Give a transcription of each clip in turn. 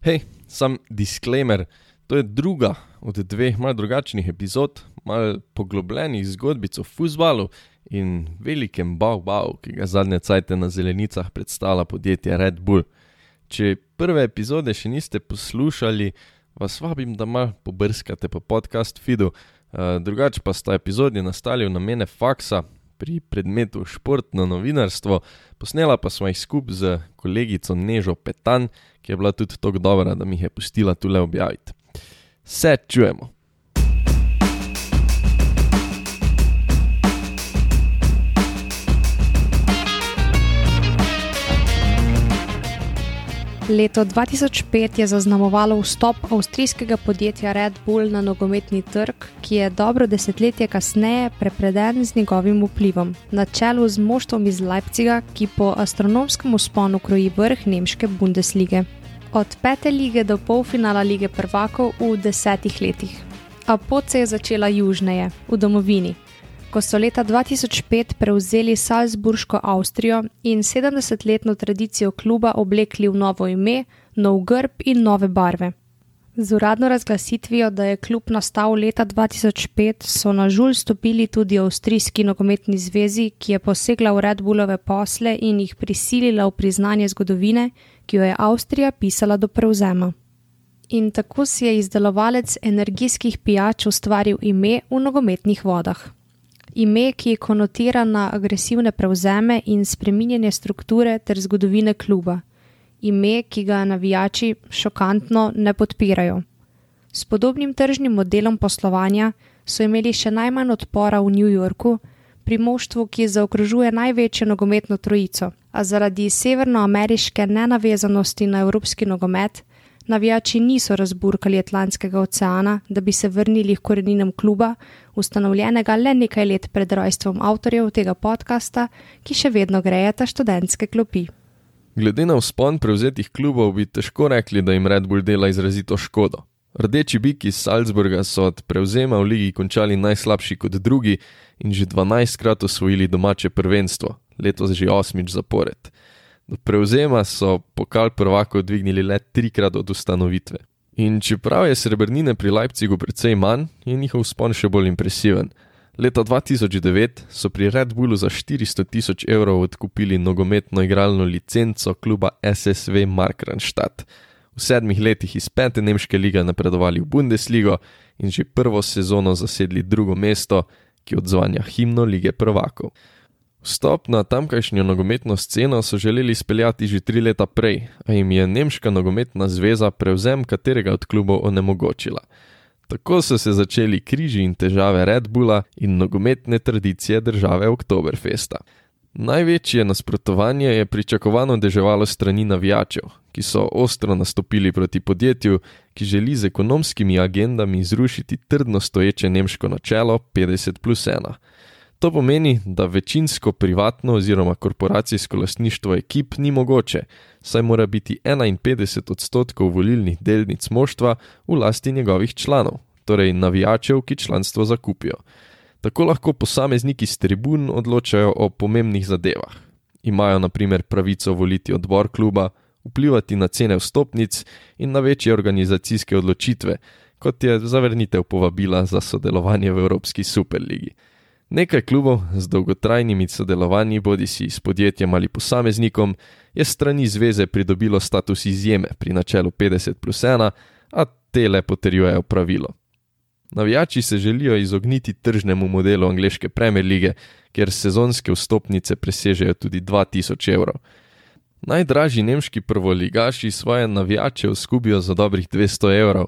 Hej, sam disclaimer, to je druga od dveh malce drugačnih epizod, malce poglobljenih zgodbic o futbalu in velikem bau-bau, ki ga zadnje cajte na zelenicah predstavlja podjetje Red Bull. Če prve epizode še niste poslušali, vas vabim, da malo pobrskate po podcast feedu, uh, drugače pa sta epizodi nastali v namene faksa pri predmetu športno novinarstvo, posnela pa smo jih skupaj z kolegico Nežo Petan, ki je bila tudi tako dobra, da mi jih je pustila tule objaviti. Se čujemo. Leto 2005 je zaznamovalo vstop avstrijskega podjetja Red Bull na nogometni trg, ki je dobro desetletje kasneje prepreden z njegovim vplivom, na čelu z moštvom iz Leipziga, ki po astronomskem usponu kroji vrh nemške Bundeslige. Od pete lige do polfinala lige prvakov v desetih letih. A pot se je začela južneje, v domovini ko so leta 2005 prevzeli Salzburško Avstrijo in 70-letno tradicijo kluba oblekli v novo ime, nov grb in nove barve. Z uradno razglasitvijo, da je klub nastal leta 2005, so na žulj stopili tudi Avstrijski nogometni zvezi, ki je posegla v Red Bullove posle in jih prisilila v priznanje zgodovine, ki jo je Avstrija pisala do prevzema. In tako si je izdelovalec energijskih pijač ustvaril ime v nogometnih vodah ime, ki je konotirano na agresivne prevzeme in spreminjanje strukture ter zgodovine kluba, ime, ki ga navijači šokantno ne podpirajo. S podobnim tržnim modelom poslovanja so imeli še najmanj odpora v New Yorku, pri moštvu, ki zaokrožuje največjo nogometno trojico, a zaradi severnoameriške nenavezanosti na evropski nogomet navijači niso razburkali Atlantskega oceana, da bi se vrnili k koreninam kluba, ustanovljenega le nekaj let pred rojstvom avtorjev tega podcasta, ki še vedno grejeta študentske klopi. Glede na vzpon prevzetih klubov, bi težko rekli, da jim Red Bull dela izrazito škodo. Rdeči biki iz Salzburga so od prevzema v ligi končali najslabši kot drugi in že 12krat osvojili domače prvenstvo, letos že osmič zapored. Prevzema so pokal prvako dvignili le trikrat od ustanovitve. In čeprav je srebrnine pri Leipzigu precej manj, je njihov spon še bolj impresiven. Leta 2009 so pri Red Bullu za 400 tisoč evrov odkupili nogometno igralno licenco kluba SSV Markranstadt. V sedmih letih iz pete nemške lige napredovali v Bundesligo in že prvo sezono zasedli drugo mesto, ki odzvanja himno lige prvakov. Vstop na tamkajšnjo nogometno sceno so želeli speljati že tri leta prej, a jim je Nemška nogometna zveza prevzem katerega od klubov onemogočila. Tako so se začeli križi in težave Red Bulla in nogometne tradicije države Oktoberfesta. Največje nasprotovanje je pričakovano deževalo strani navijačev, ki so ostro nastopili proti podjetju, ki želi z ekonomskimi agendami zrušiti trdno stoječe nemško načelo 50 plus 1. To pomeni, da večinsko privatno oziroma korporacijsko lastništvo ekip ni mogoče, saj mora biti 51 odstotkov volilnih delnic moštva v lasti njegovih članov, torej navijačev, ki članstvo zakupijo. Tako lahko posamezniki z tribun odločajo o pomembnih zadevah. Imajo naprimer pravico voliti odbor kluba, vplivati na cene vstopnic in na večje organizacijske odločitve, kot je zavrnitev povabila za sodelovanje v Evropski superligi. Nekaj klubov z dolgotrajnimi sodelovanji, bodi si s podjetjem ali posameznikom, je strani zveze pridobilo status izjeme pri načelu 50 plus 1, a te le potrjujejo pravilo. Navijači se želijo izogniti tržnemu modelu angleške Premier lige, kjer sezonske vstopnice presežejo tudi 2000 evrov. Najdražji nemški prvoligaši svoje navijače skubijo za dobrih 200 evrov,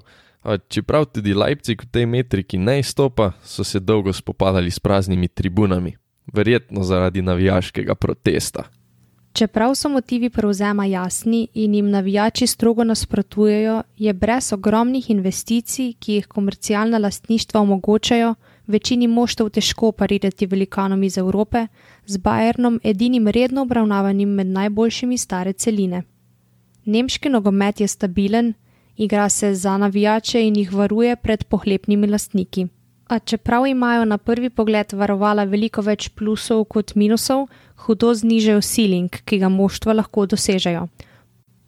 Čeprav tudi Leipzig v tej metriki ne izstopa, so se dolgo spopadali s praznimi tribunami, verjetno zaradi navijaškega protesta. Čeprav so motivi prevzema jasni in jim navijači strogo nasprotujejo, je brez ogromnih investicij, ki jih komercialna lastništva omogočajo, večini moštov težko parirati velikanom iz Evrope, z Bayernom edinim redno obravnavanim med najboljšimi stare celine. Nemški nogomet je stabilen, igra se za navijače in jih varuje pred pohlepnimi lastniki. A čeprav imajo na prvi pogled varovala veliko več plusov kot minusov, hudo znižajo ceiling, ki ga moštva lahko dosežejo.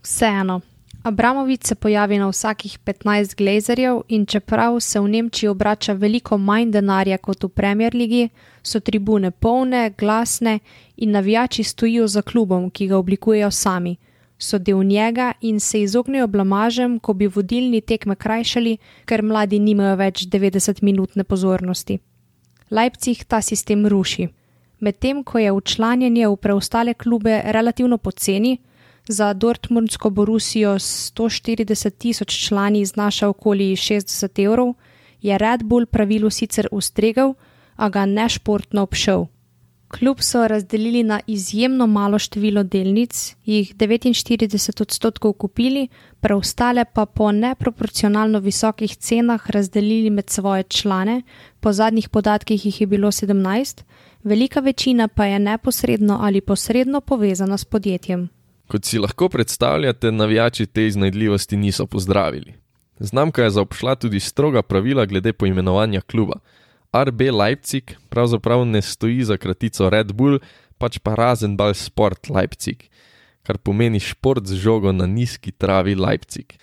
Vseeno, Abramovič se pojavi na vsakih 15 glazerjev in čeprav se v Nemčiji obrača veliko manj denarja kot v Premier League, so tribune polne, glasne in navijači stojijo za klubom, ki ga oblikujejo sami. So del njega in se izognejo blamažem, ko bi vodilni tekme krajšali, ker mladi nimajo več 90-minutne pozornosti. Leipzig ta sistem ruši. Medtem ko je učlanjenje v preostale klube relativno poceni, za Dortmundsko Borusijo s 140 tisoč člani znaša okoli 60 evrov, je Red Bull pravilu sicer ustregal, a ga nešportno obšel. Klub so razdelili na izjemno malo število delnic, jih 49 odstotkov kupili, preostale pa po neproporcionalno visokih cenah razdelili med svoje člane, po zadnjih podatkih jih je bilo 17, velika večina pa je neposredno ali posredno povezana s podjetjem. Kot si lahko predstavljate, navijači te iznajdljivosti niso pozdravili. Znamka je zaobšla tudi stroga pravila glede poimenovanja kluba. RB Leipzig pravzaprav ne stoji za kratico Red Bull, pač pa Razenball Sport Leipzig, kar pomeni šport z žogo na nizki travi Leipzig.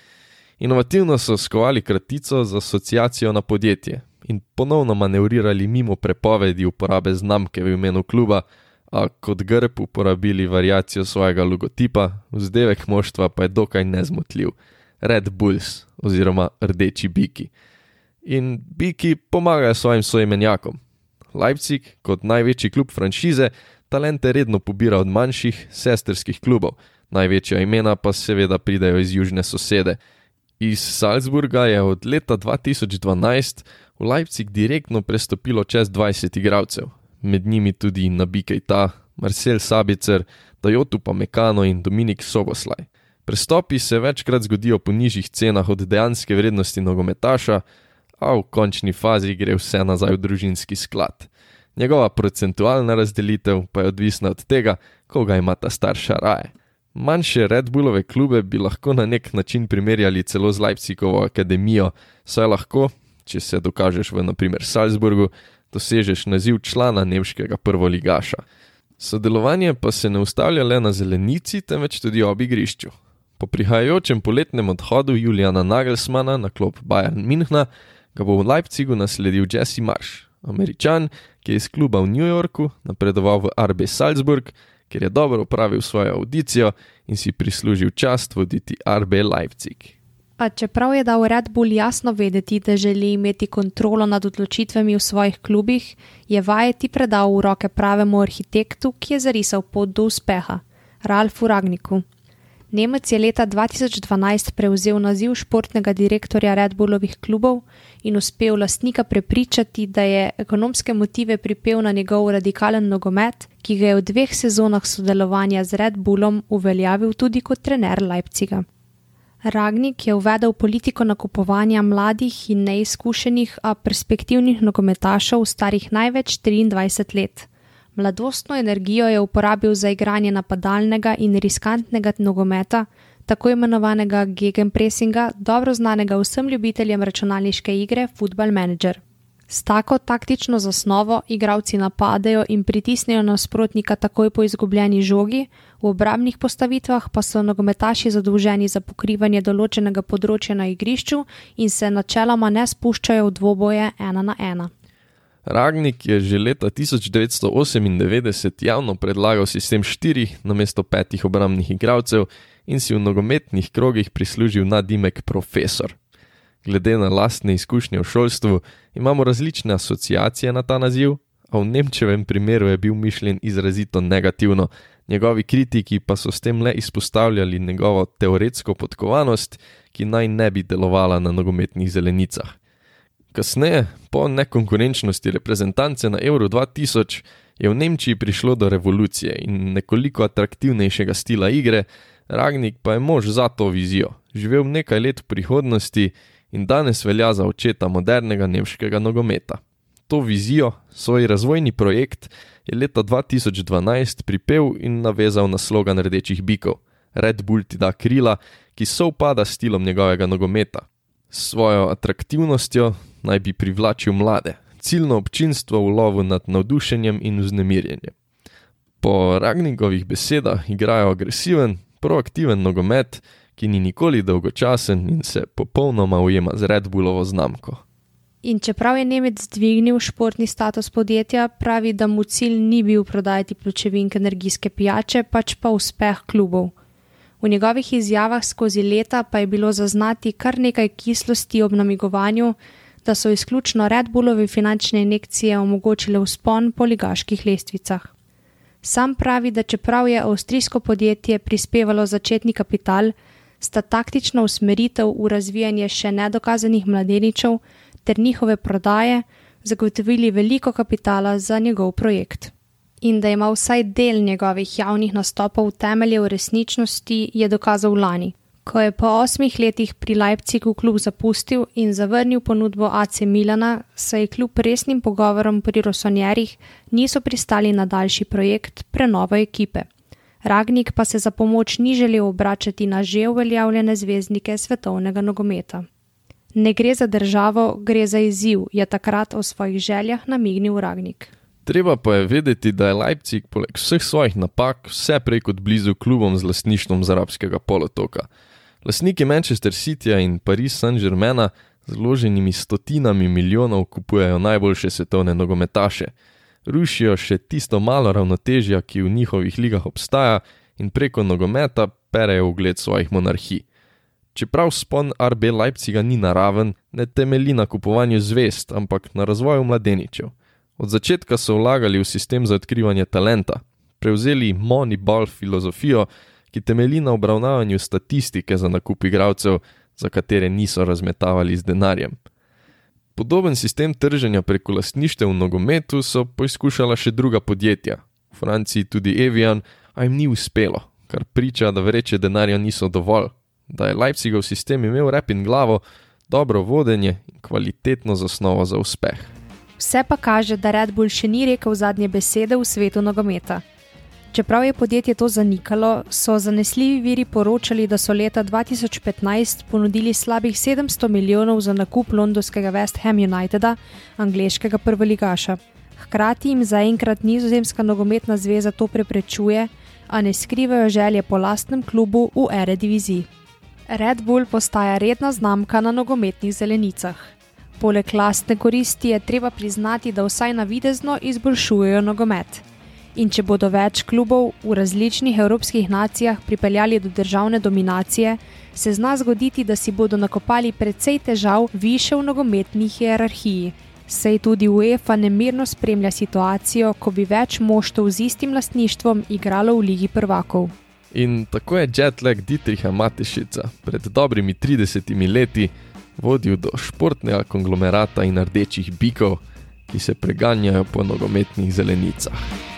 Inovativno so skovali kratico z asociacijo na podjetje in ponovno manevrirali mimo prepovedi uporabe znamke v imenu kluba, a kot grb uporabili variacijo svojega logotipa, vzdevek moštva pa je dokaj nezmotljiv: Red Bulls oziroma Rdeči biki. In biki pomagajo svojim soimenjakom. Leipzig, kot največji klub franšize, talente redno pobira od manjših sestrskih klubov, največja imena pa seveda pridejo iz južne sosede. Iz Salzburga je od leta 2012 v Leipzig direktno prestopilo čez 20 igralcev, med njimi tudi Nabikej Ta, Marcel Sabicer, Dajotu Pamekano in Dominik Soboslaj. Prestopi se večkrat zgodijo po nižjih cenah od dejanske vrednosti nogometaša, a v končni fazi gre vse nazaj v družinski sklad. Njegova procentualna razdelitev pa je odvisna od tega, koga ima ta starša raje. Manjše Red Bullove klube bi lahko na nek način primerjali celo z Leipzigovo akademijo, saj lahko, če se dokažeš v naprimer Salzburgu, dosežeš naziv člana nemškega prvoligaša. Sodelovanje pa se ne ustavlja le na zelenici, temveč tudi ob igrišču. Po prihajajočem poletnem odhodu Juliana Nagelsmana na klop Bayern Münchna ga bo v Leipzigu nasledil Jesse Marsh, američan, ki je iz kluba v New Yorku napredoval v RB Salzburg, kjer je dobro upravil svojo audicijo in si prislužil čast voditi RB Leipzig. A čeprav je dal Red Bull jasno vedeti, da želi imeti kontrolo nad odločitvami v svojih klubih, je vajeti predal v roke pravemu arhitektu, ki je zarisal pot do uspeha, Ralfu Ragniku. Nemec je leta 2012 prevzel naziv športnega direktorja Red Bullovih klubov in uspel lastnika prepričati, da je ekonomske motive pripel na njegov radikalen nogomet, ki ga je v dveh sezonah sodelovanja z Red Bullom uveljavil tudi kot trener Leipziga. Ragnik je uvedel politiko nakupovanja mladih in neizkušenih, a perspektivnih nogometašov starih največ 23 let. Mladostno energijo je uporabil za igranje napadalnega in riskantnega nogometa, tako imenovanega gegenpressinga, dobro znanega vsem ljubiteljem računalniške igre Football Manager. S tako taktično zasnovo igralci napadajo in pritisnejo nasprotnika takoj po izgubljeni žogi, v obrambnih postavitvah pa so nogometaši zadolženi za pokrivanje določenega področja na igrišču in se načeloma ne spuščajo v dvoboje ena na ena. Ragnik je že leta 1998 javno predlagal sistem štirih namesto petih obrambnih igralcev in si v nogometnih krogih prislužil nadimek profesor glede na lastne izkušnje v šolstvu, imamo različne asociacije na ta naziv, a v Nemčevem primeru je bil mišljen izrazito negativno, njegovi kritiki pa so s tem le izpostavljali njegovo teoretsko podkovanost, ki naj ne bi delovala na nogometnih zelenicah. Kasneje, po nekonkurenčnosti reprezentance na Euro 2000, je v Nemčiji prišlo do revolucije in nekoliko atraktivnejšega stila igre, Ragnik pa je mož za to vizijo, živel nekaj let v prihodnosti in danes velja za očeta modernega nemškega nogometa. To vizijo, svoj razvojni projekt, je leta 2012 pripel in navezal na slogan rdečih bikov: Red Bull ti da krila, ki so upada s stilom njegovega nogometa. S svojo atraktivnostjo naj bi privlačil mlade, ciljno občinstvo v lovu nad navdušenjem in vznemirjenjem. Po Ragnikovih besedah igrajo agresiven, proaktiven nogomet, ki ni nikoli dolgočasen in se popolnoma ujema z Red Bullovo znamko. In čeprav je Nemec dvignil športni status podjetja, pravi, da mu cilj ni bil prodajati pločevink energijske pijače, pač pa uspeh klubov. V njegovih izjavah skozi leta pa je bilo zaznati kar nekaj kislosti ob namigovanju, da so izključno Red Bullovi finančne injekcije omogočile vzpon po ligaških lestvicah. Sam pravi, da čeprav je avstrijsko podjetje prispevalo začetni kapital, sta taktična usmeritev v razvijanje še nedokazanih mladeničev ter njihove prodaje zagotovili veliko kapitala za njegov projekt. In da ima vsaj del njegovih javnih nastopov temelje v resničnosti, je dokazal lani, ko je po osmih letih pri Leipzigu klub zapustil in zavrnil ponudbo AC Milana, saj je kljub resnim pogovorom pri Rosonjerih niso pristali na daljši projekt prenove ekipe. Ragnik pa se za pomoč ni želel obračati na že uveljavljene zvezdnike svetovnega nogometa. Ne gre za državo, gre za izziv, je takrat o svojih željah namignil Ragnik. Treba pa je vedeti, da je Leipzig poleg vseh svojih napak vse prej kot blizu klubom z lasništvom z arabskega polotoka. Lasniki Manchester Cityja in Paris Saint-Germaina z vloženimi stotinami milijonov kupujejo najboljše svetovne nogometaše, rušijo še tisto malo ravnotežja, ki v njihovih ligah obstaja, in preko nogometa perejo ugled svojih monarhij. Čeprav spon RB Leipziga ni naraven, ne temelji na kupovanju zvest, ampak na razvoju mladeničev. Od začetka so vlagali v sistem za odkrivanje talenta, prevzeli Moneyball filozofijo, ki temelji na obravnavanju statistike za nakup igralcev, za katere niso razmetavali z denarjem. Podoben sistem trženja preko lastništev v nogometu so poizkušala še druga podjetja, v Franciji tudi Evian, a jim ni uspelo, kar priča, da vreče denarja niso dovolj da je Leipzigov sistem imel rep in glavo, dobro vodenje in kvalitetno zasnovo za uspeh. Vse pa kaže, da Red Bull še ni rekel zadnje besede v svetu nogometa. Čeprav je podjetje to zanikalo, so zanesljivi viri poročali, da so leta 2015 ponudili slabih 700 milijonov za nakup londonskega West Ham Uniteda, angliškega prvoligaša. Hkrati jim zaenkrat nizozemska nogometna zveza to preprečuje, a ne skrivajo želje po lastnem klubu v ere diviziji. Red Bull postaja redna znamka na nogometnih zelenicah. Poleg lastne koristi je treba priznati, da vsaj navidezno izboljšujejo nogomet. In če bodo več klubov v različnih evropskih nacijah pripeljali do državne dominacije, se zna zgoditi, da si bodo nakopali precej težav više v nogometni hierarhiji. Sej tudi UEFA nemirno spremlja situacijo, ko bi več moštov z istim lastništvom igralo v Ligi prvakov. In tako je jetlag Dietricha Matešica pred dobrimi 30 leti vodil do športnega konglomerata in rdečih bikov, ki se preganjajo po nogometnih zelenicah.